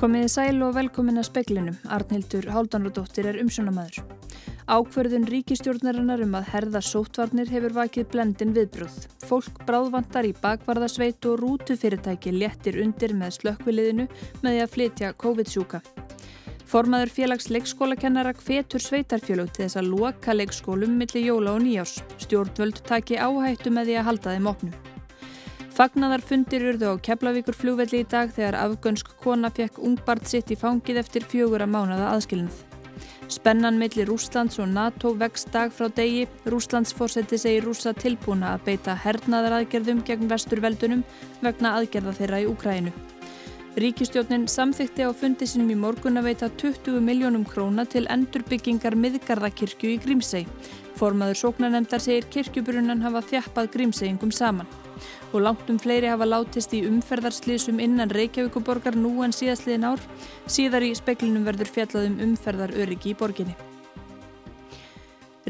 Komiði sæl og velkomin að speklinum. Arnhildur Háldanradóttir er umsjónamaður. Ákverðun ríkistjórnarinnar um að herða sótvarnir hefur vakið blendin viðbrúð. Fólk bráðvantar í bakvarðasveit og rútufyrirtæki léttir undir með slökkviliðinu með því að flytja COVID-sjúka. Formaður félags leikskólakennara hvetur sveitarfjölug til þess að loka leikskólum millir jóla og nýjás. Stjórnvöld taki áhættu með því að halda þeim opnu. Fagnaðar fundir urðu á Keflavíkur flugvelli í dag þegar afgönsk kona fekk ungbart sitt í fangið eftir fjögur að mánada aðskilinnið. Spennan millir Rúslands og NATO vext dag frá degi. Rúslands fórseti segir rúsa tilbúna að beita hernaðaraðgerðum gegn vesturveldunum vegna aðgerða þeirra í Úkrænu. Ríkistjónin samþykti á fundi sinum í morgun að veita 20 miljónum króna til endurbyggingar miðgarðakirkju í Grímsei. Formaður sóknanemdar segir kirkjubrunnan hafa þjappað Grímseingum saman og langt um fleiri hafa látist í umferðarslísum innan Reykjavíkuborgar nú en síðastliðin ár. Síðar í speklinum verður fjallaðum umferðaröryggi í borginni.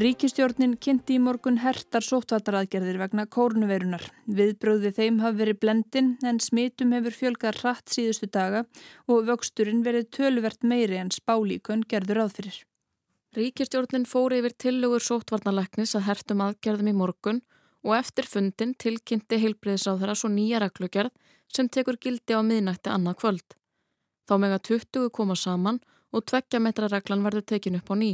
Ríkistjórnin kynnti í morgun hertar sóttvataraðgerðir vegna kórnuveirunar. Viðbröði þeim hafi verið blendin en smitum hefur fjölgað hratt síðustu daga og vöxturinn verið töluvert meiri en spálíkun gerður aðfyrir. Ríkistjórnin fóri yfir tillögur sóttvarnaleknis að hertum aðgerðum í morgun og eftir fundin tilkynnti heilbreyðsáðara svo nýja reglugjörð sem tekur gildi á miðnætti annað kvöld. Þá mega 20 koma saman og tveggja metra reglan verður tekin upp á ný.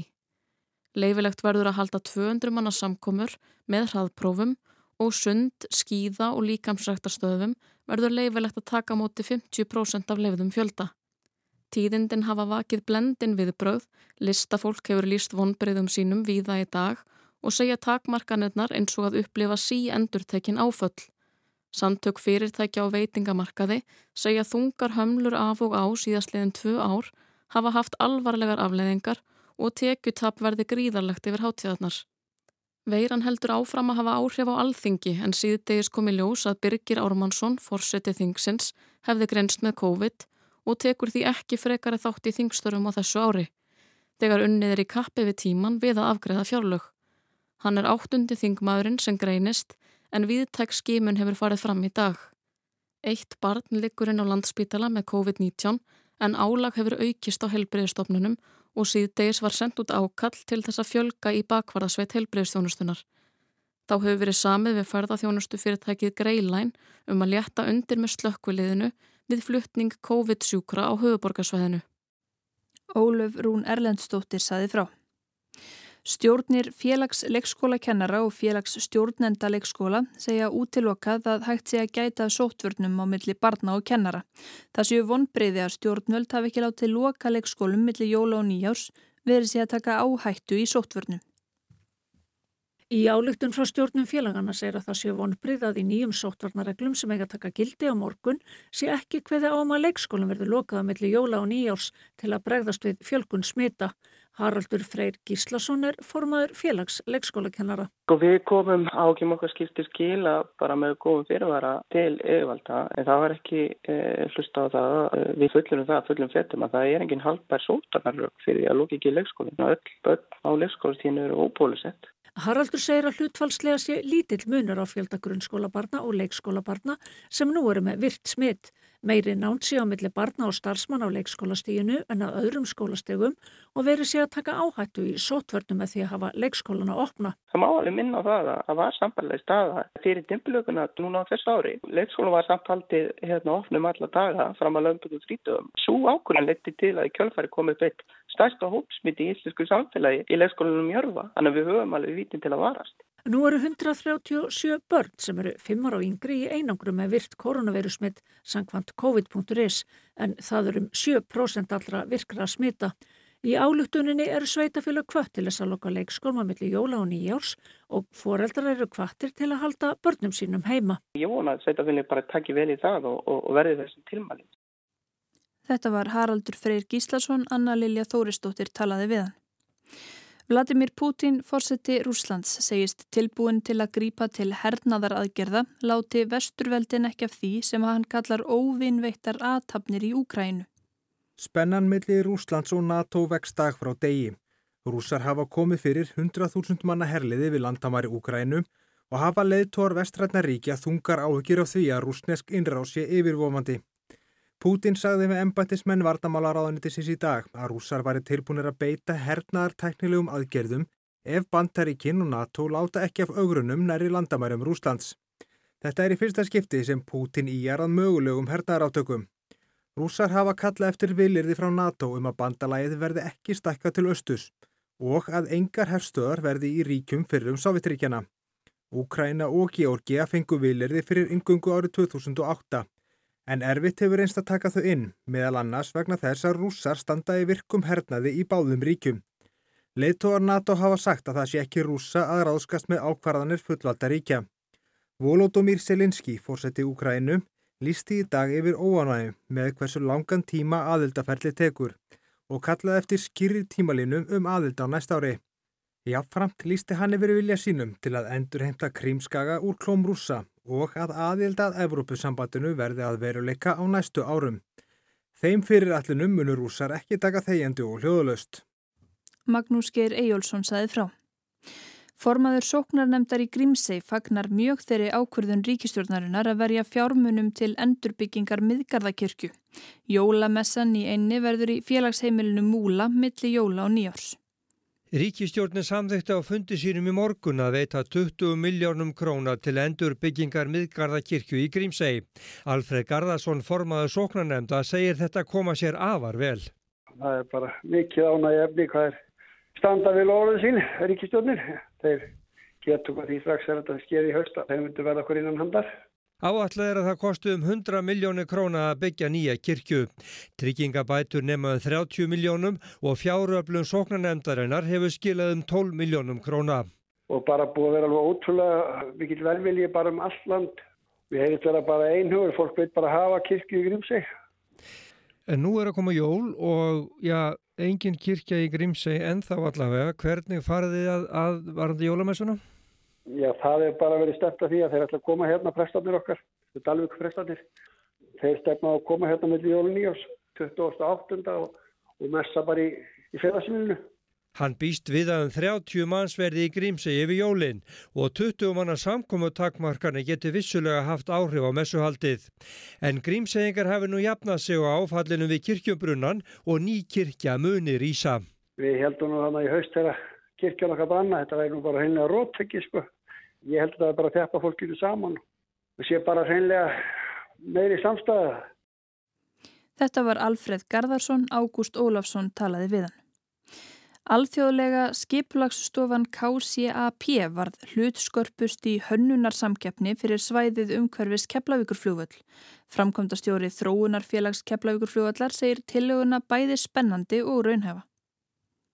Leifilegt verður að halda 200 manna samkomur með hraðprófum og sund, skíða og líkamsræktarstöðum verður leifilegt að taka móti 50% af leifðum fjölda. Tíðindin hafa vakið blendin við bröð, listafólk hefur líst vonbreyðum sínum víða í dag og segja takmarkanirnar eins og að upplifa sí endurtekin áföll. Samtök fyrirtækja á veitingamarkaði segja þungar hömlur af og á síðastliðin tvö ár hafa haft alvarlegar afleðingar og tekjutap verði gríðarlegt yfir hátíðarnar. Veiran heldur áfram að hafa áhrif á alþingi en síðdegis komi ljós að Birgir Ármannsson, fórseti þingsins, hefði grenst með COVID og tekur því ekki frekari þátt í þingstörum á þessu ári. Þegar unnið er í kappi við tíman við að afgreða fjárlög. Hann er áttundi þingmaðurinn sem greinist en viðtæk skimun hefur farið fram í dag. Eitt barn liggur inn á landspítala með COVID-19 en álag hefur aukist á helbreyðstofnunum og síðdegis var sendt út ákall til þess að fjölga í bakvarðasveit helbreyðstjónustunar. Þá hefur verið samið við ferðarþjónustu fyrirtækið Greilæn um að létta undir með slökkviliðinu við fluttning COVID-sjúkra á höfuborgarsvæðinu. Ólöf Rún Erlendstóttir saði frá. Stjórnir félags leikskólakennara og félags stjórnenda leikskóla segja útilokað að hægt sé að gæta sóttvörnum á milli barna og kennara. Það séu vonbreyði að stjórnvöld hafi ekki látið loka leikskólum milli jóla og nýjárs verið sé að taka áhættu í sóttvörnum. Í álugtun frá stjórnum félagana segir að það séu vonbreyð að í nýjum sóttvarnareglum sem eiga að taka gildi á morgun sé ekki hveði á um leikskólum verður lokað milli jóla og nýjárs til að bregðast við fjölkun smita. Haraldur Freyr Gíslason er formaður félags leikskólakennara. Og við komum ákjum okkar skiptir skila bara með góðum fyrirvara til yfirvalda en það var ekki e, hlusta á það, e, við fullurum það, fullum fettum að það er enginn halbær sótarnarlög fyrir að lóki ekki í leikskólinu. Öll börn á leikskólastíðinu eru óbólusett. Haraldur segir að hlutfalslega sé lítill munur á fjölda grunnskólabarna og leikskólabarna sem nú eru með virt smitt. Meiri nánt sé á milli barna og starfsmann á leikskólastíginu en að öðrum skólastegum og verið sé að taka áhættu í sótvörnum með því að hafa leikskólana að opna. Það má alveg minna á það að það var sambarlega staða fyrir dimpilöguna núna á þessu ári. Leikskóla var samtaldið hérna opnum alla daga fram að lömböku frítöðum. Svo ákvörðan leti til að í kjölfæri komið beitt stærsta hópsmiti í íslensku samfélagi í leikskólanum Jörfa. Þannig að við höfum alveg vitin til að varast. Nú eru 137 börn sem eru 5 ára og yngri í einangrum með virt koronavirusmitt sangkvæmt COVID.is en það eru um 7% allra virkra smita. Í álugtuninni eru sveitafélag kvött til þess að loka leikskólma millir jóla og nýjárs og foreldrar eru kvattir til að halda börnum sínum heima. Ég vona að sveitafélag bara takki vel í það og, og, og verði þessum tilmælinn. Þetta var Haraldur Freyr Gíslason, Anna Lilja Þóristóttir talaði við hann. Vladimir Putin, fórseti Rúslands, segist tilbúin til að grípa til hernaðar aðgerða, láti vesturveldin ekki af því sem hann kallar óvinveittar aðtapnir í Úkrænu. Spennan millir Rúslands og NATO vext dag frá degi. Rúsar hafa komið fyrir 100.000 manna herliði við landamæri Úkrænu og hafa leiðtór vestrætna ríkja þungar áhugir á því að rúsnesk innrás sé yfirvofandi. Pútin sagði með embættismenn vardamálaráðanitisins í dag að rússar væri tilbúinir að beita hernaðar teknilegum aðgerðum ef Bandaríkin og NATO láta ekki af augrunum næri landamærum Rúslands. Þetta er í fyrsta skipti sem Pútin íjar að mögulegum hernaðaráttökum. Rússar hafa kalla eftir vilirði frá NATO um að bandalæðið verði ekki stakka til östus og að engar herstöðar verði í ríkjum fyrir um Sovjetríkjana. Úkræna og Georgia fengu vilirði fyrir yngungu árið 2008 en erfitt hefur einst að taka þau inn, meðal annars vegna þess að rússar standa í virkum hernaði í báðum ríkjum. Leittóar NATO hafa sagt að það sé ekki rússa að ráðskast með ákvarðanir fullvalda ríkja. Volodymyr Selinski, fórseti Úkrænu, lísti í dag yfir óanægum með hversu langan tíma aðildaferli tekur og kallaði eftir skýri tímalínum um aðild á næst ári. Jáfnframt lísti hann yfir vilja sínum til að endur heimta krímskaga úr klóm rússa og að aðild að Evrópusambandinu verði að veruleika á næstu árum. Þeim fyrir allinum munur rússar ekki taka þegjandi og hljóðulöst. Magnús Geir Eyjólfsson saði frá. Formaður sóknarnemdar í Grímsei fagnar mjög þeirri ákvörðun ríkistjórnarinnar að verja fjármunum til endurbyggingar miðgarðakirkju. Jólamessan í einni verður í félagsheimilinu Múla milli jóla og nýjárs. Ríkistjórnin samþekti á fundi sínum í morgun að veita 20 miljónum króna til endur byggingar miðgarðakirkju í Grímsei. Alfred Garðarsson formaður sóknarnemnda segir þetta koma sér afar vel. Það er bara mikið ánægi efni hvað er standa við lóruðu sín, ríkistjórnir. Þeir getur hvað því strax er þetta skeið í hausta. Þeir myndu verða okkur innan handar. Áallega er að það kostu um 100 miljónir króna að byggja nýja kirkju. Tryggingabætur nemaði 30 miljónum og fjáröflun sóknarnemdarinnar hefur skilað um 12 miljónum króna. Og bara búið að vera alveg ótrúlega mikið velviljið bara um allt land. Við hefum þetta bara einhugur, fólk veit bara að hafa kirkju í Grímsei. En nú er að koma jól og já, engin kirkja í Grímsei en þá allavega. Hvernig farið þið að, að varandi jólamessunum? Já, það er bara verið stefnt að því að þeir ætla að koma hérna prestarnir okkar, þetta er Dalvik prestarnir. Þeir stefna að koma hérna með jólun nýjás, 28. og, og messa bara í, í félagsmiðinu. Hann býst við að um 30 manns verði í grímsegi yfir jólinn og 20 manna samkomu takmarkarnir geti vissulega haft áhrif á messuhaldið. En grímsegingar hafi nú jafnað sig á áfallinu við kirkjubrunnan og ný kirkja munir ísa. Við heldum nú þannig í haust þegar kirkjan okkar banna, þetta væri nú bara heimlega róttekki sko ég held að það er bara að þeppa fólkinu saman og sé bara hreinlega meiri samstæða. Þetta var Alfred Garðarsson, Ágúst Ólafsson talaði við hann. Alþjóðlega skiplagsstofan KCAP varð hlutskörpust í hönnunarsamkeppni fyrir svæðið umhverfis Keflavíkurflugvöll. Framkvæmdastjóri Þróunarfélags Keflavíkurflugvallar segir tillöguna bæði spennandi og raunhefa.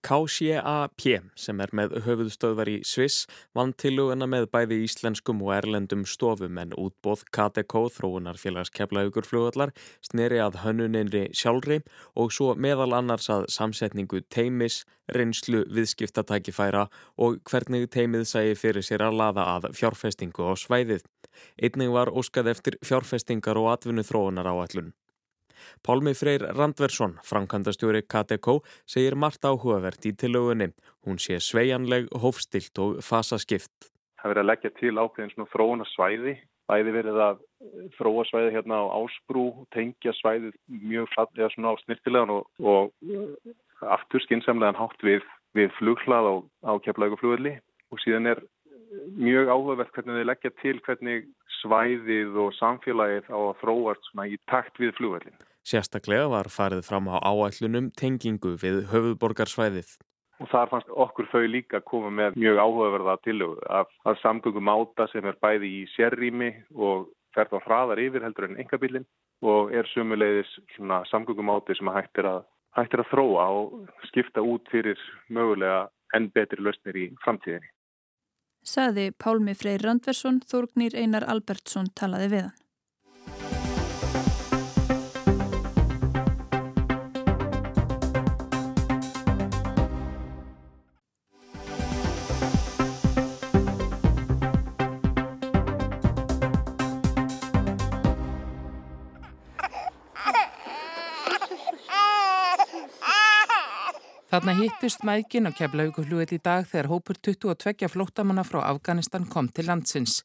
KCAP sem er með höfuðstöðvar í Sviss vann tiluguna með bæði íslenskum og erlendum stofum en útbóð KTK þróunarfélags keflaugur flugvallar sneri að hönnuninri sjálfri og svo meðal annars að samsetningu teimis, reynslu, viðskiptatækifæra og hvernig teimið sæði fyrir sér að laða að fjárfestingu á svæðið. Einning var óskað eftir fjárfestingar og atvinnu þróunar áallun. Pálmi Freyr Randversson, framkvæmdastjóri KTK, segir margt áhugavert í tilögunni. Hún sé sveianleg, hófstilt og fasaskipt. Það verið að leggja til ákveðin svona þróuna svæði. Bæði verið að þróa svæði hérna á ásbrú, tengja svæði mjög flatlega svona á snirtilegan og, og aftur skinsamlegan hátt við, við flughlað á, á keflauguflugulli. Og síðan er mjög áhugavert hvernig þau leggja til hvernig svæðið og samfélagið á að þróast svona í takt við flugvellin. Sérstaklega var farið fram á áætlunum tengingu við höfuðborgarsvæðið. Og þar fannst okkur þau líka að koma með mjög áhugaverða tilögu af, af samgöngum áta sem er bæði í sérrými og fer þá hraðar yfir heldur en engabillin og er sumulegðis samgöngum áti sem hægt er, að, hægt er að þróa og skipta út fyrir mögulega enn betri lausnir í framtíðinni. Saði Pálmi Freyr Randversson, Þórgnýr Einar Albertsson talaði við hann. Þarna hittust mækin á keflauguflugull í dag þegar hópur 22 flóttamanna frá Afganistan kom til landsins.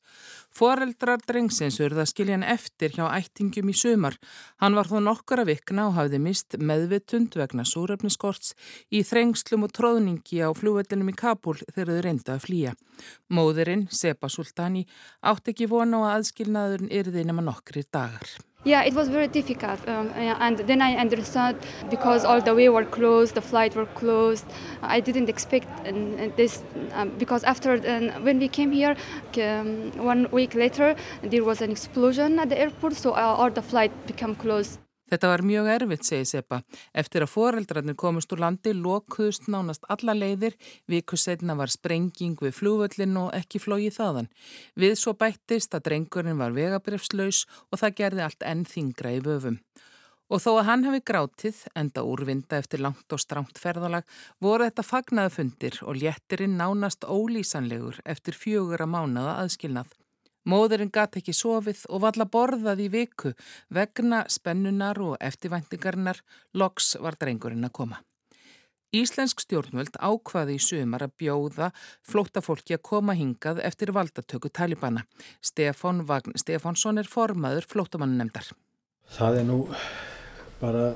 Foreldrar drengsins urða skiljan eftir hjá ættingum í sumar. Hann var þó nokkara vikna og hafði mist meðvitund vegna súröfniskorts í þrengslum og tróðningi á flugvellinum í Kabul þegar þau reynda að flýja. Móðurinn, Seba Sultani, átti ekki vona á að aðskilnaðurinn yrði nema nokkri dagar. Yeah, it was very difficult, um, and then I understood because all the way were closed, the flight were closed. I didn't expect this um, because after um, when we came here, um, one week later, there was an explosion at the airport, so uh, all the flight became closed. Þetta var mjög erfitt, segi Seppa. Eftir að foreldrarnir komist úr landi lokuðust nánast alla leiðir, vikussetna var sprenging við flúvöllin og ekki flóið þaðan. Við svo bættist að drengurinn var vegabrefslaus og það gerði allt enn þingra í vöfum. Og þó að hann hefði grátið, enda úrvinda eftir langt og stránt ferðalag, voru þetta fagnaðu fundir og léttirinn nánast ólýsanlegur eftir fjögur að mánaða aðskilnað. Móðurinn gati ekki sofið og valla borðað í viku vegna spennunar og eftirvæntingarinnar loks var drengurinn að koma. Íslensk stjórnvöld ákvaði í sumar að bjóða flóttafólki að koma hingað eftir valdatöku talibana. Stefán Vagn Stefánsson er formaður flóttamannunemdar. Það er nú bara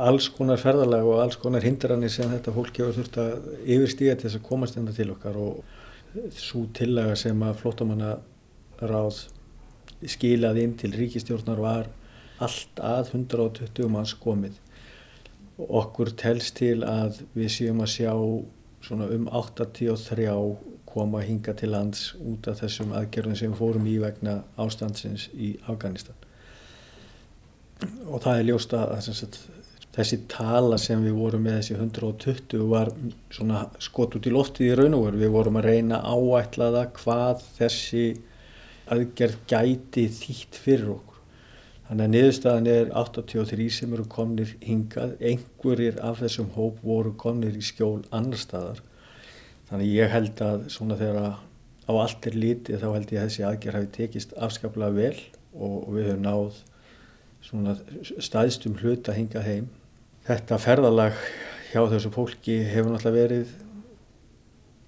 alls konar ferðalag og alls konar hindranir sem þetta fólki hefur þurft að yfirstíða til þess að komast enda til okkar og svo tillaga sem að flóttamanna ráð skilað inn til ríkistjórnar var allt að 120 manns komið. Okkur telst til að við séum að sjá um 83 koma hinga til lands út af þessum aðgerðum sem fórum í vegna ástandsins í Afganistan. Og það er ljóst að sagt, þessi tala sem við vorum með þessi 120 var skot út í loftið í raun og veru. Við vorum að reyna áætlaða hvað þessi aðgerð gæti þýtt fyrir okkur. Þannig að niðurstaðan er 83 sem eru komnir hingað, einhverjir af þessum hóp voru komnir í skjól annar staðar. Þannig ég held að svona þegar á allt er lítið þá held ég að þessi aðgerð hafi tekist afskaplega vel og við höfum náð svona staðstum hlut að hinga heim. Þetta ferðalag hjá þessu fólki hefur náttúrulega verið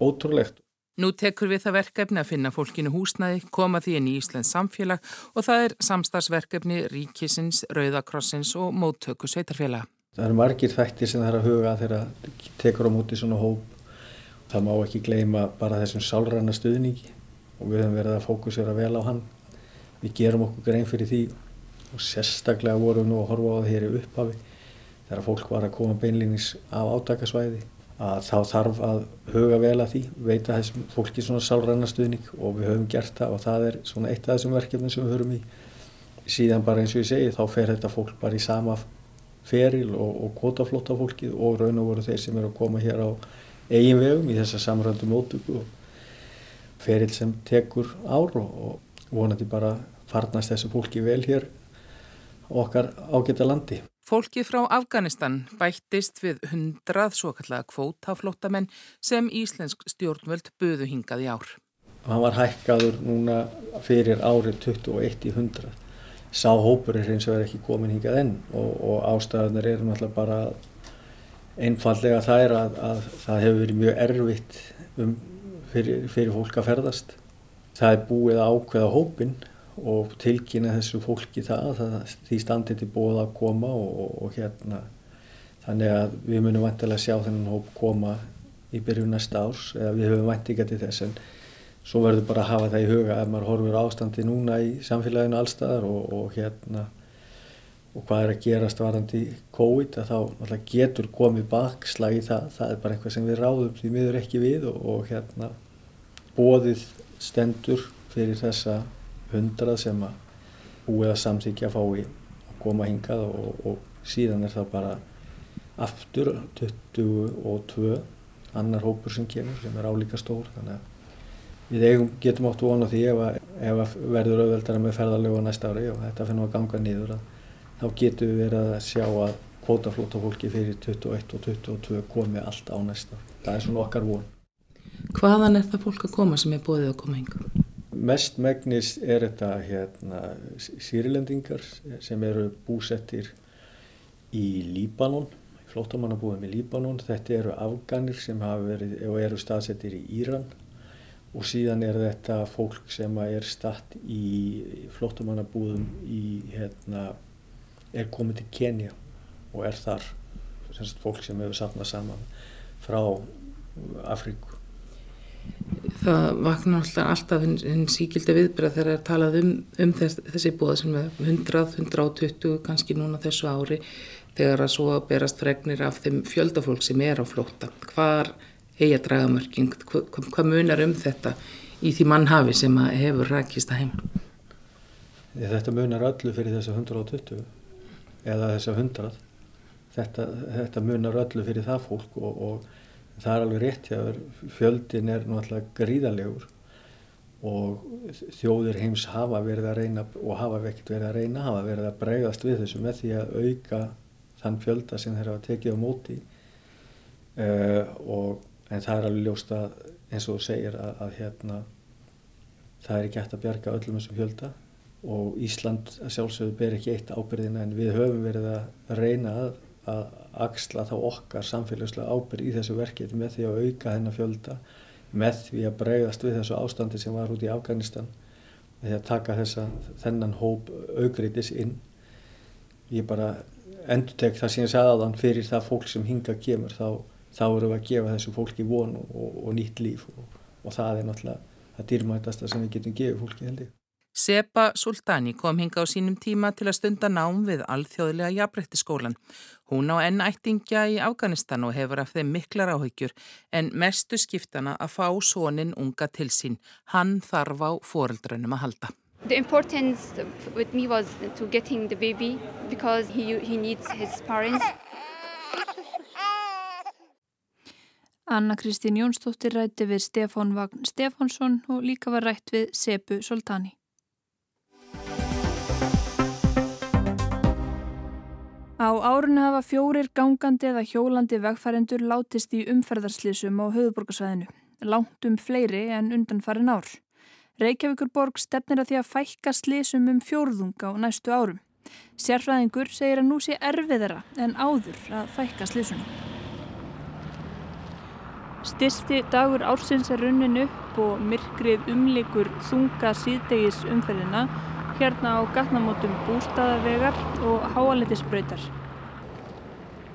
ótrúlegt. Nú tekur við það verkefni að finna fólkinu húsnæði, koma því inn í Íslands samfélag og það er samstagsverkefni Ríkisins, Rauðakrossins og móttöku sveitarfélag. Það eru margir þættir sem það er að huga þegar tekur á móti svona hóp. Það má ekki gleyma bara þessum sálræna stuðningi og við höfum verið að fókusera vel á hann. Við gerum okkur grein fyrir því og sérstaklega vorum við nú að horfa á það hér í upphafi þegar fólk var að koma beinlýnings af átakasvæði að þá þarf að huga vel að því, veita þessum fólki svona sálrannastuðning og við höfum gert það og það er svona eitt af þessum verkefnum sem við höfum í. Síðan bara eins og ég segi þá fer þetta fólk bara í sama feril og, og kvotaflóta fólkið og raun og voru þeir sem eru að koma hér á eigin vegum í þessa samröndu mótöku og feril sem tekur ár og vonandi bara farnast þessu fólki vel hér okkar ágæta landi. Fólkið frá Afganistan bættist við hundrað svo kallega kvótaflótamenn sem Íslensk stjórnvöld buðu hingað í ár. Hann var hækkaður núna fyrir árið 21 í 100. Sá hópur er eins og er ekki komin hingað enn og, og ástæðanir eru náttúrulega bara einfallega er að, að það hefur verið mjög erfitt um, fyrir, fyrir fólk að ferðast. Það er búið ákveða hópin og tilkynna þessu fólki það, það því standið til bóða að koma og, og, og hérna. Þannig að við munum vantilega sjá þennan hóp koma í byrju næsta árs eða við höfum vantilega til þess en svo verður bara að hafa það í huga ef maður horfur ástandi núna í samfélaginu allstaðar og, og hérna og hvað er að gerast varandi COVID að þá getur komið bakslag í það, það er bara eitthvað sem við ráðum því miður ekki við og hérna bóðið stendur fyrir þessa hundrað sem að búið að samþykja að fái að koma hingað og, og síðan er það bara aftur 22 annar hópur sem kemur sem er álíka stór þannig að við eigum, getum átt vona því ef að, ef að verður auðveldara með ferðarlegu á næsta ári og þetta finnum að ganga nýður að þá getum við verið að sjá að kvótaflóta fólki fyrir 21 og 22 komi allt á næsta. Það er svona okkar von. Hvaðan er það fólk að koma sem er bóðið að koma hinga? Mest megnis er þetta hérna, sýrilendingar sem eru búsettir í Líbanon, flótamannabúðum í Líbanon, þetta eru afganir sem verið eru staðsettir í Íran og síðan er þetta fólk sem er statt í flótamannabúðum í, hérna, er komið til Kenya og er þar, semst fólk sem hefur safnað saman frá Afríku. Það vaknar alltaf, alltaf hinn, síkildi viðbrað þegar það er talað um, um þess, þessi búða sem er 100, 120 kannski núna þessu ári þegar að svo berast fregnir af þeim fjöldafólk sem er á flóta. Hvar eigi að draga mörking? Hvað, hvað munar um þetta í því mannhafi sem hefur rækist að heima? Þetta munar öllu fyrir þessa 120 eða þessa 100. Þetta, þetta munar öllu fyrir það fólk og, og það er alveg rétt hjá þér, fjöldin er náttúrulega gríðalegur og þjóðir heims hafa verið að reyna og hafa ekkert verið að reyna, hafa verið að bregðast við þessu með því að auka þann fjölda sem þeir hafa tekið á móti. Uh, og en það er alveg ljóst að eins og þú segir að, að hérna það er ekki hægt að bjarga öllum þessum fjölda og Ísland sjálfsögðu ber ekki eitt ábyrðina en við höfum verið að reyna að, að axla þá okkar samfélagslega ábyrð í þessu verkið með því að auka þennan fjölda með því að bregðast við þessu ástandi sem var út í Afganistan með því að taka þessa, þennan hóp augriðis inn. Ég bara endur tek það sem ég sagði aðan fyrir það fólk sem hinga kemur þá, þá eru við að gefa þessu fólki von og, og, og nýtt líf og, og það er náttúrulega það dýrmætasta sem við getum gefið fólki held ég Sepa Sultani kom hinga á sínum tíma til að stunda nám við alþjóðlega jafnrættiskólan. Hún á ennættingja í Afganistan og hefur af þeim miklar áhyggjur en mestu skiptana að fá sónin unga til sín. Hann þarf á foreldrönum að halda. The importance with me was to getting the baby because he, he needs his parents. Anna Kristín Jónsdóttir rætti við Stefán Vagn Stefánsson og líka var rætt við Sepu Sultani. Á árinu hafa fjórir gangandi eða hjólandi vegfærendur látist í umferðarslísum á höfuborgarsvæðinu, langt um fleiri en undanfarin ár. Reykjavíkurborg stefnir að því að fækka slísum um fjórðung á næstu árum. Sérfræðingur segir að nú sé erfiðara en áður að fækka slísunum. Styrsti dagur ársins er runnin upp og myrkrið umlikur þunga síðdegis umferðina hérna á gatnamótum bústaðavegar og háaletisbröytar.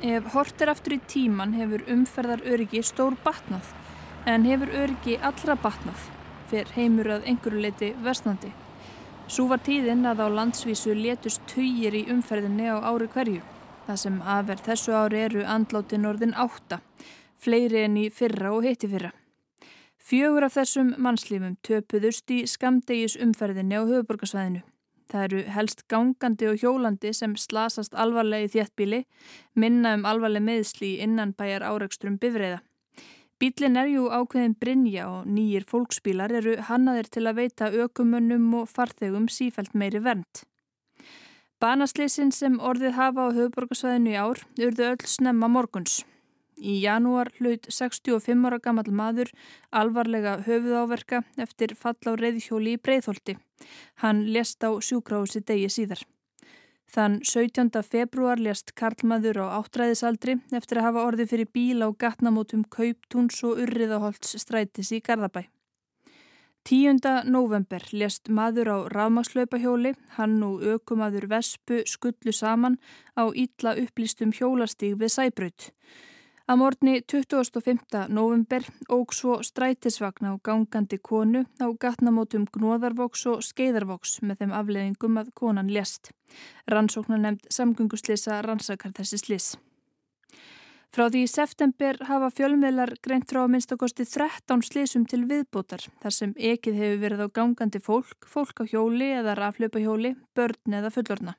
Ef hort er aftur í tíman hefur umferðar öryggi stór batnað en hefur öryggi allra batnað fyrir heimur að einhverju leiti versnandi. Svo var tíðinn að á landsvísu letust töyir í umferðinni á ári hverju. Það sem aðverð þessu ári eru andláti norðin átta, fleiri en í fyrra og heiti fyrra. Fjögur af þessum mannslífum töpuðust í skamdegis umferðinni á höfuborgarsvæðinu. Það eru helst gangandi og hjólandi sem slasast alvarlega í þéttbíli, minna um alvarlega meðsli innan bæjar áraugsturum bifreiða. Bílin er jú ákveðin Brynja og nýjir fólksbílar eru hannaðir til að veita ökumönnum og farþegum sífælt meiri vernd. Banaslisin sem orðið hafa á höfuborgarsvæðinu í ár urðu öll snemma morguns. Í janúar hlaut 65 ára gammal maður alvarlega höfuðáverka eftir fall á reyðhjóli í breyðholti. Hann lést á sjúkrási degi síðar. Þann 17. februar lést Karlmaður á áttræðisaldri eftir að hafa orði fyrir bíl á gatnamótum Kauptúns og Urriðaholts strætis í Garðabæ. 10. november lést maður á rafmakslaupahjóli, hann og ökumadur Vespu skullu saman á ítla upplýstum hjólastíg við Sæbraut. Að morgni 25. november óg svo strætisvagn á gangandi konu á gatnamótum Gnóðarvoks og Skeiðarvoks með þeim afleðingum að konan lést. Rannsóknar nefnd samgönguslisa rannsakar þessi slis. Frá því í september hafa fjölmiðlar greint frá að minnstakosti 13 slisum til viðbótar þar sem ekið hefur verið á gangandi fólk, fólk á hjóli eða raflöpahjóli, börn eða fullorna.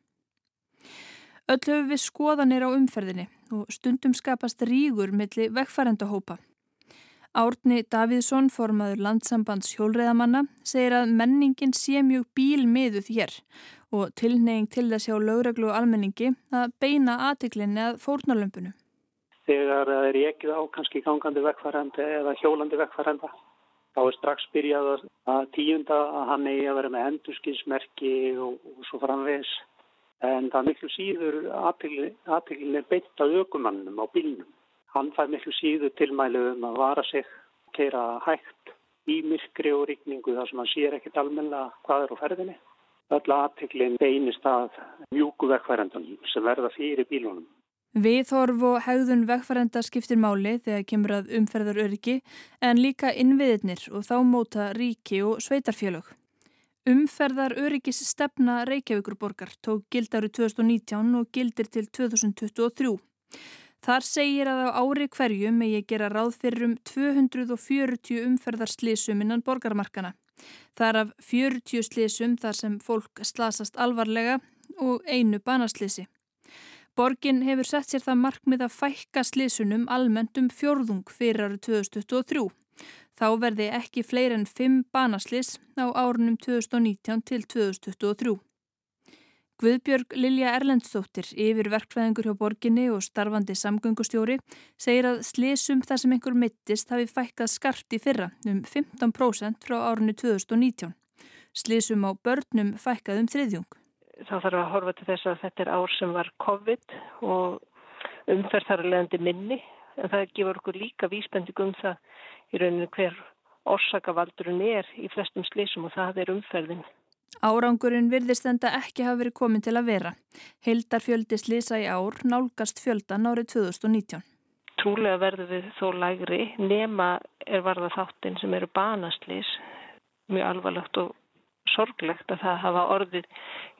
Öll höfum við skoðanir á umferðinni og stundum skapast rígur milli vegfærendahópa. Árni Davíðsson, formaður landsambands hjólreðamanna, segir að menningin sé mjög bílmiðuð hér og tilneying til þess hjá lögreglu og almenningi að beina aðtiklinni að fórnarlömpunu. Þegar það er ekki á kannski gangandi vegfærandi eða hjólandi vegfæranda, þá er strax byrjað að tíunda að hann eigi að vera með endurskinsmerki og, og svo framvegs. En það er miklu síður aðtillin beint að aukumannum á bílnum. Hann fær miklu síður tilmælu um að vara sig, keira hægt í myrkri og ríkningu þar sem hann sér ekkit almenna hvað er á ferðinni. Öll aðtillin beinist að mjúku vegfærendunum sem verða fyrir bílunum. Viðhorf og hegðun vegfærenda skiptir máli þegar kemur að umferðar öryggi en líka innviðirnir og þá móta ríki og sveitarfélög. Umferðar öryggis stefna Reykjavíkurborgar tók gildaru 2019 og gildir til 2023. Þar segir að á ári hverju megi gera ráð fyrir um 240 umferðarslísum innan borgarmarkana. Það er af 40 slísum þar sem fólk slasast alvarlega og einu banaslísi. Borgin hefur sett sér það markmið að fækka slísunum almennt um fjörðung fyrir árið 2023. Þá verði ekki fleir en 5 banaslis á árunum 2019 til 2023. Guðbjörg Lilja Erlendstóttir, yfir verkfræðingur hjá borginni og starfandi samgöngustjóri, segir að slísum þar sem einhver mittist hafi fækkað skarpt í fyrra um 15% frá árunni 2019. Slísum á börnum fækkað um þriðjung. Þá þarf að horfa til þess að þetta er ár sem var COVID og umferð þar að leiðandi minni en það gefur okkur líka vísbending um það í rauninu hver orsakavaldurinn er í flestum slísum og það er umferðin. Árangurinn virðist enda ekki hafa verið komin til að vera. Hildar fjöldi slísa í ár nálgast fjöldan árið 2019. Trúlega verður við þó lægri nema er varða þáttinn sem eru banaslís, mjög alvarlegt og sorglegt að það hafa orðið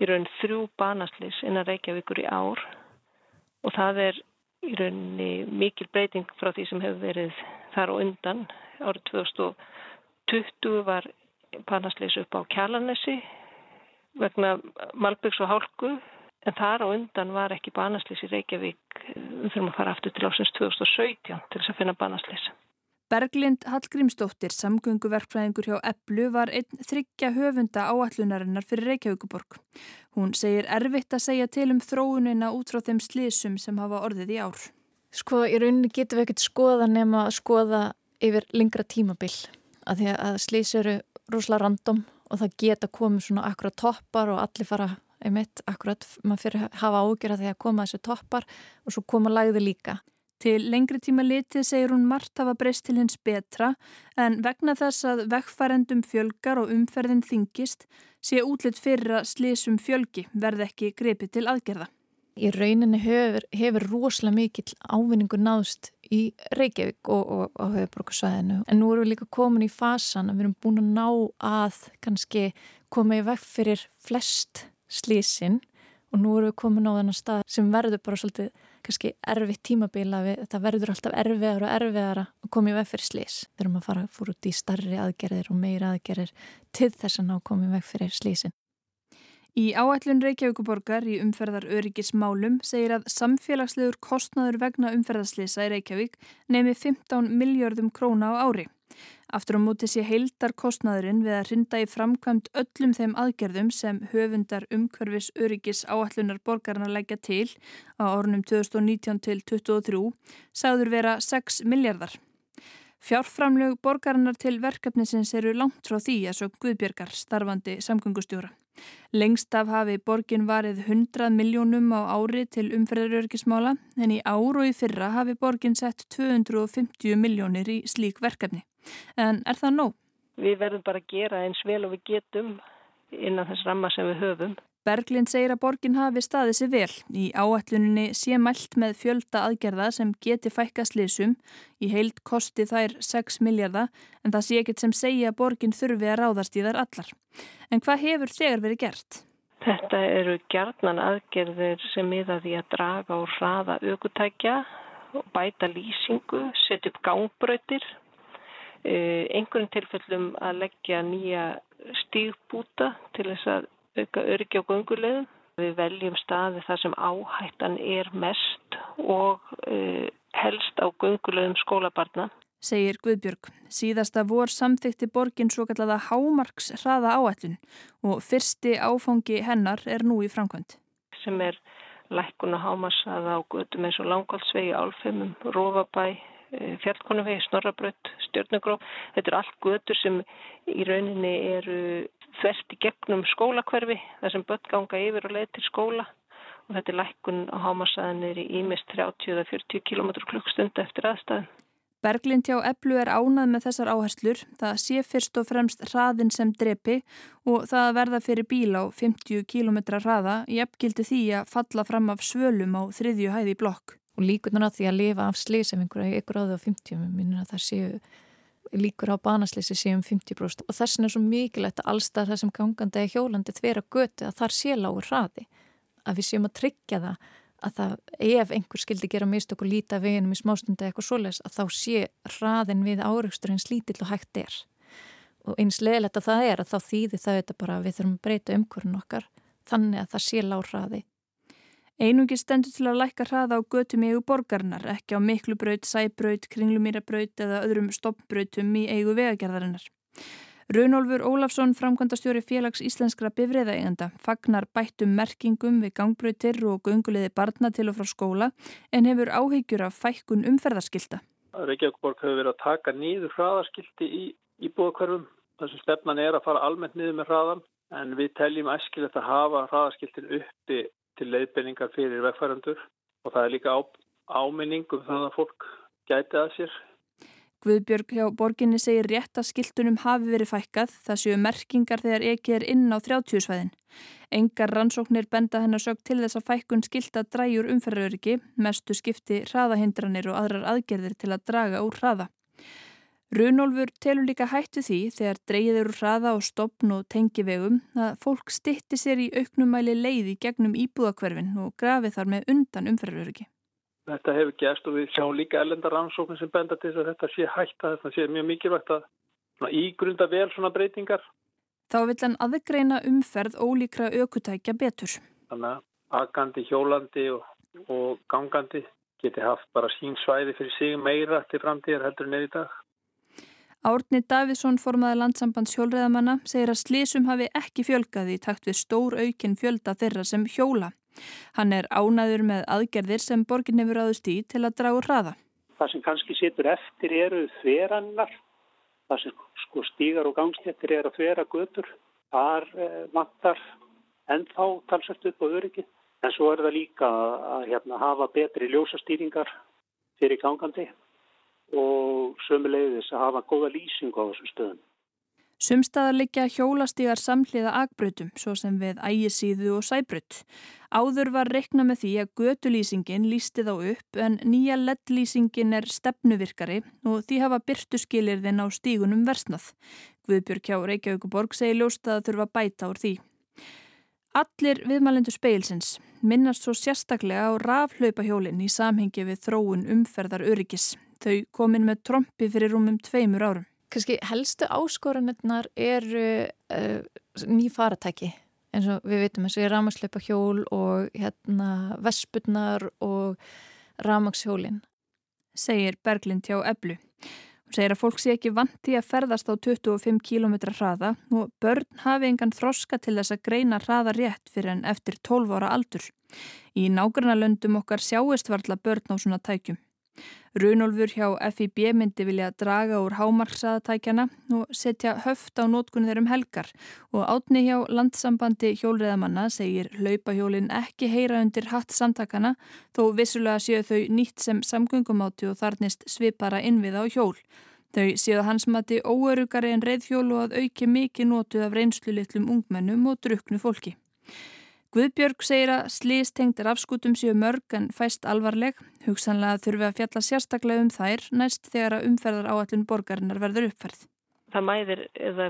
í raun þrjú banaslís innan Reykjavíkur í ár og það er í rauninni mikil breyting frá því sem hefur verið þar og undan. Árið 2020 var panasleis upp á Kjalarnesi vegna Malbyggs og Hálku en þar og undan var ekki banasleis í Reykjavík við þurfum að fara aftur til ásins 2017 til þess að finna banasleis. Berglind Hallgrímsdóttir, samgönguverkfræðingur hjá Epplu, var einn þryggja höfunda áallunarinnar fyrir Reykjavíkuborg. Hún segir erfitt að segja til um þróunina út frá þeim slísum sem hafa orðið í ár. Sko, í rauninni getum við ekkert skoða nema að skoða yfir lengra tímabill. Að því að slís eru rúslega random og það geta komið svona akkurat toppar og allir fara einmitt akkurat, maður fyrir hafa ágjör að því að koma þessu toppar og svo koma lagði líka. Til lengri tíma litið segir hún margt hafa breyst til hins betra en vegna þess að vekkfærendum fjölgar og umferðin þingist sé útlitt fyrir að slísum fjölgi verð ekki greipið til aðgerða. Í rauninni hefur, hefur rosalega mikill ávinningu náðst í Reykjavík og, og, og höfubrókarsvæðinu en nú erum við líka komin í fasan að við erum búin að ná að kannski koma í vekk fyrir flest slísin og nú erum við komin á þennan stað sem verður bara svolítið kannski erfitt tímabila við, þetta verður alltaf erfiðar og erfiðar að koma í veg fyrir slís. Erum að fara fór út í starri aðgerðir og meira aðgerðir til þess að ná koma í veg fyrir slísin. Í áætlun Reykjavíkuborgar í umferðar öryggismálum segir að samfélagslegur kostnaður vegna umferðarslisa í Reykjavík nemi 15 miljardum króna á ári. Aftur á móti sé heildar kostnaðurinn við að rinda í framkvæmt öllum þeim aðgerðum sem höfundar umhverfis öryggis áallunar borgarna leggja til á ornum 2019 til 2023 sagður vera 6 miljardar. Fjárframlög borgarinnar til verkefnisins eru langt frá því að svo Guðbjörgar starfandi samgöngustjóra. Lengst af hafi borgin varið 100 miljónum á ári til umferðarörgismála en í ár og í fyrra hafi borgin sett 250 miljónir í slík verkefni. En er það nóg? Við verðum bara að gera eins vel og við getum innan þess ramma sem við höfum. Berglind segir að borgin hafi staðið sér vel. Í áætluninni sé mælt með fjölda aðgerða sem geti fækka slísum. Í heild kosti þær 6 miljardar en það sé ekkert sem segja að borgin þurfi að ráðast í þær allar. En hvað hefur þegar verið gert? Þetta eru gerðnan aðgerðir sem miða því að draga og hraða aukutækja, bæta lýsingu, setja upp gangbröytir, einhverjum tilfellum að leggja nýja stígbúta til þess að auka öryggi á gungulegum. Við veljum staði þar sem áhættan er mest og uh, helst á gungulegum skólabarna. Segir Guðbjörg. Síðasta vor samþykti borgin svo kallaða Hámarks hraða áætlun og fyrsti áfangi hennar er nú í framkvæmt. Sem er lækkuna hámarsaða á gödum eins og langkváldsvegi, álfeimum, rófabæ, eh, fjallkonuvegi, snorrabraut, stjórnugróf. Þetta er allt gödur sem í rauninni eru þvert í gegnum skólakverfi þar sem börn ganga yfir og leið til skóla og þetta er lækkun á hámasaðinir í ímist 30-40 km klukkstund eftir aðstæðum. Berglind hjá Eplu er ánað með þessar áherslur. Það sé fyrst og fremst hraðin sem drepi og það að verða fyrir bíl á 50 km hraða jafngildi því að falla fram af svölum á þriðju hæði blokk. Og líkunar að því að lifa af slið sem einhverja ykkur áður á 50, minnir að það séu líkur á banaslýsi séum 50% og þess vegna er svo mikilvægt að allstað það sem gangandi eða hjólandi þvera göti að þar sé lágur hraði. Að við séum að tryggja það að það, ef einhver skildi gera mistök og líta veginum í smástundi eitthvað svoleiðs að þá sé hraðin við áreikstur eins lítill og hægt er. Og eins leðilegt að það er að þá þýðir það þetta bara að við þurfum að breyta umhverjum okkar þannig að það sé lág hraði Einungi stendur til að lækka hraða á götum í eigu borgarnar, ekki á miklubraut, sæbraut, kringlumýrabraut eða öðrum stoppbrautum í eigu vegagerðarinnar. Runolfur Ólafsson, framkvæmdastjóri félags íslenskra bifriðaegenda, fagnar bættum merkingum við gangbrautir og gunguleiði barna til og frá skóla en hefur áhyggjur af fækkun umferðarskilta. Reykjavíkborg hefur verið að taka nýður hraðarskilti í íbúðakverfum. Þessum stefnan er að fara almennt niður með hraðan en við teljum æskilegt að hafa hraðarskiltin uppi til leiðbenningar fyrir vegfærandur og það er líka á, áminning um það að fólk gæti að sér. Guðbjörg hjá borginni segir rétt að skiltunum hafi verið fækkað það séu merkingar þegar ekki er inn á 30 svæðin. Engar rannsóknir benda hennar sög til þess að fækkun skilta dræjur umferðaröryggi, mestu skipti hraðahindranir og aðrar aðgerðir til að draga úr hraða. Runolfur telur líka hættu því þegar dreyður hraða og stopn og tengi vegum að fólk stitti sér í auknumæli leiði gegnum íbúðakverfin og grafi þar með undan umferðaröryggi. Þetta hefur gerst og við sjáum líka ellendar ansóknum sem benda til þess að þetta sé hægt að þetta sé mjög mikilvægt að ígrunda vel svona breytingar. Þá vil hann aðgreina umferð ólíkra aukutækja betur. Þannig að agandi, hjólandi og, og gangandi geti haft bara sín svæði fyrir sig meira til framtíðar heldur en er í dag. Árni Davidsson formaði landsambands hjólreðamanna segir að slísum hafi ekki fjölgaði í takt við stór aukin fjölda þeirra sem hjóla. Hann er ánaður með aðgerðir sem borgin hefur áðust í til að draga hraða. Það sem kannski setur eftir eru þverannar. Það sem sko stígar og gangstéttir eru að þvera götur. Þar eh, vantar ennþá talsast upp á öryggi. En svo er það líka að hérna, hafa betri ljósastýringar fyrir gangandi og sömulegðis að hafa góða lýsing á þessum stöðum. Sumstaðar liggja hjólastígar samhliða agbrötum, svo sem við ægisíðu og sæbröt. Áður var rekna með því að gödulýsingin lísti þá upp en nýja leddlýsingin er stefnuvirkari og því hafa byrtuskilirðin á stígunum versnað. Guðbjörg hjá Reykjavíkuborg segi ljóst að þurfa bæta úr því. Allir viðmælendur speilsins minnast svo sérstaklega á rafhlaupahjólinn í samhengi við þróun umferðar öryggis. Þau komin með trombi fyrir rúmum tveimur árum. Kanski helstu áskoranirnar eru uh, ný faratæki eins og við veitum eins og ég ramagsleipa hjól og hérna vespurnar og ramagshjólinn. Segir Berglind hjá Eblu. Hún segir að fólk sé ekki vanti að ferðast á 25 km hraða og börn hafi engan þroska til þess að greina hraða rétt fyrir en eftir 12 ára aldur. Í nágrunna löndum okkar sjáist varla börn á svona tækjum. Runolfur hjá FIB myndi vilja draga úr hámarksaðatækjana og setja höft á nótkunni þeirrum helgar og átni hjá landsambandi hjólreðamanna segir hlaupahjólin ekki heyra undir hatt samtakana þó vissulega séu þau nýtt sem samgöngumáti og þarnist svipara innviða á hjól. Þau séu hans mati óörugari en reyðhjól og að auki mikið nótu af reynslu litlum ungmennum og druknu fólki. Guðbjörg segir að slístengtir afskutum séu mörg en fæst alvarleg. Hugsanlega þurfi að fjalla sérstaklega um þær næst þegar að umferðar áallun borgarinnar verður uppferð. Það mæðir eða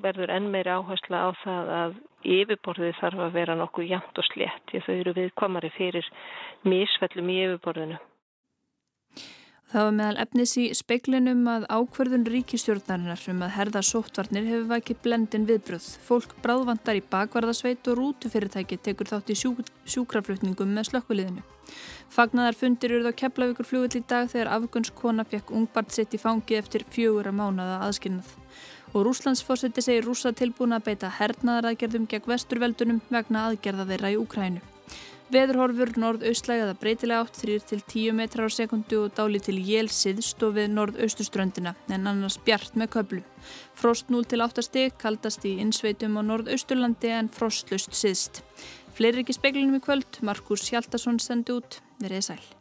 verður enn meiri áhersla á það að yfirborðið þarf að vera nokkuð jæmt og slett. Þau eru viðkomari fyrir mísfellum í yfirborðinu. Það var meðal efnis í speiklinum að ákverðun ríkistjórnarinnar um að herða sóttvarnir hefur vakið blendin viðbröð. Fólk bráðvantar í bakvarðasveit og rútufyrirtæki tekur þátt í sjú, sjúkraflutningum með slökkviliðinu. Fagnaðar fundir eruð á Keflavíkur fljóðvill í dag þegar afgönskona fekk ungbart sitt í fangi eftir fjögur að mánada aðskinnað. Og Rúslandsfórseti segir rúsa tilbúna að beita hernaðaraðgerðum gegn vesturveldunum vegna aðgerða þeirra í Úkrænu. Veðurhorfur norð-austlæg að breytilega átt 3-10 metrar á sekundu og dáli til jél siðst og við norð-austuströndina en annars bjart með köplu. Frost 0-8 steg kaldast í innsveitum á norð-austurlandi en frostlust siðst. Fleiri ekki speiklinum í kvöld, Markus Hjaldarsson sendi út, verið sæl.